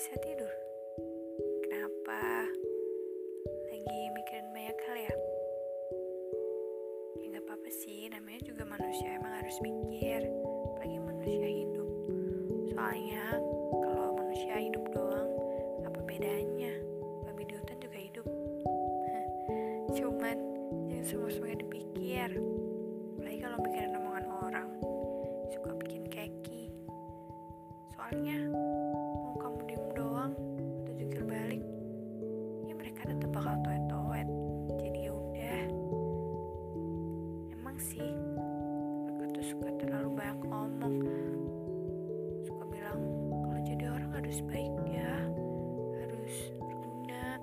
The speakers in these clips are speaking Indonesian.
bisa tidur? Kenapa? Lagi mikirin banyak hal ya? Ya gak apa-apa sih, namanya juga manusia emang harus mikir Apalagi manusia hidup Soalnya kalau manusia hidup doang, apa bedanya? Babi di hutan juga hidup Cuman, jangan semua-semuanya dipikir Apalagi kalau mikirin omongan orang Suka bikin keki Soalnya, suka terlalu banyak ngomong. Suka bilang kalau jadi orang harus baik ya harus berguna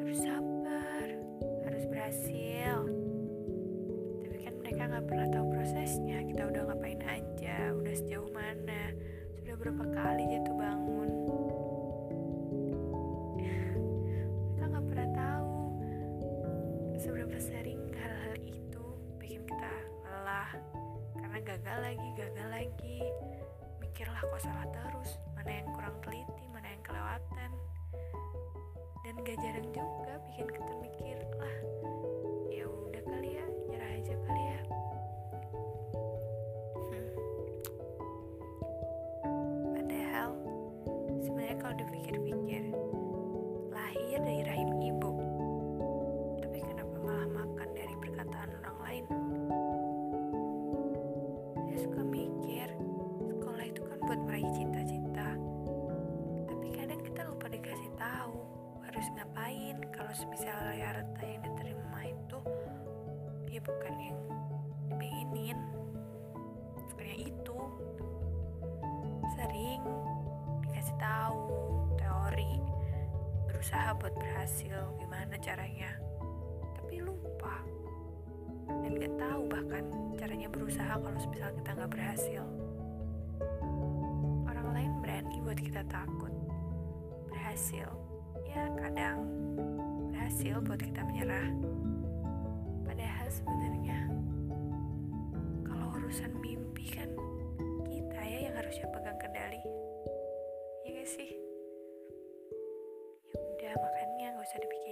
harus sabar harus berhasil. Tapi kan mereka nggak pernah tahu prosesnya kita udah ngapain aja udah sejauh mana sudah berapa kali jatuh bangun. Mereka nggak pernah tahu seberapa sering karena gagal lagi gagal lagi. Mikirlah kok salah terus. Mana yang kurang teliti mana yang kelewatan. Dan gak jarang juga bikin kita mikir lah ya udah kali ya nyerah aja kali ya. Hmm. padahal sebenarnya kalau dipikir-pikir lahir dari rahim kalau semisal harta yang diterima itu ya bukan yang dipengenin. Bukan yang itu. Sering dikasih tahu teori berusaha buat berhasil gimana caranya. Tapi lupa. Dan gak tahu bahkan caranya berusaha kalau misal kita nggak berhasil. Orang lain berani buat kita takut. Berhasil ya kadang berhasil buat kita menyerah. Padahal sebenarnya kalau urusan mimpi kan kita ya yang harusnya pegang kendali. Ya gak sih? Ya udah makannya, nggak usah dipikir.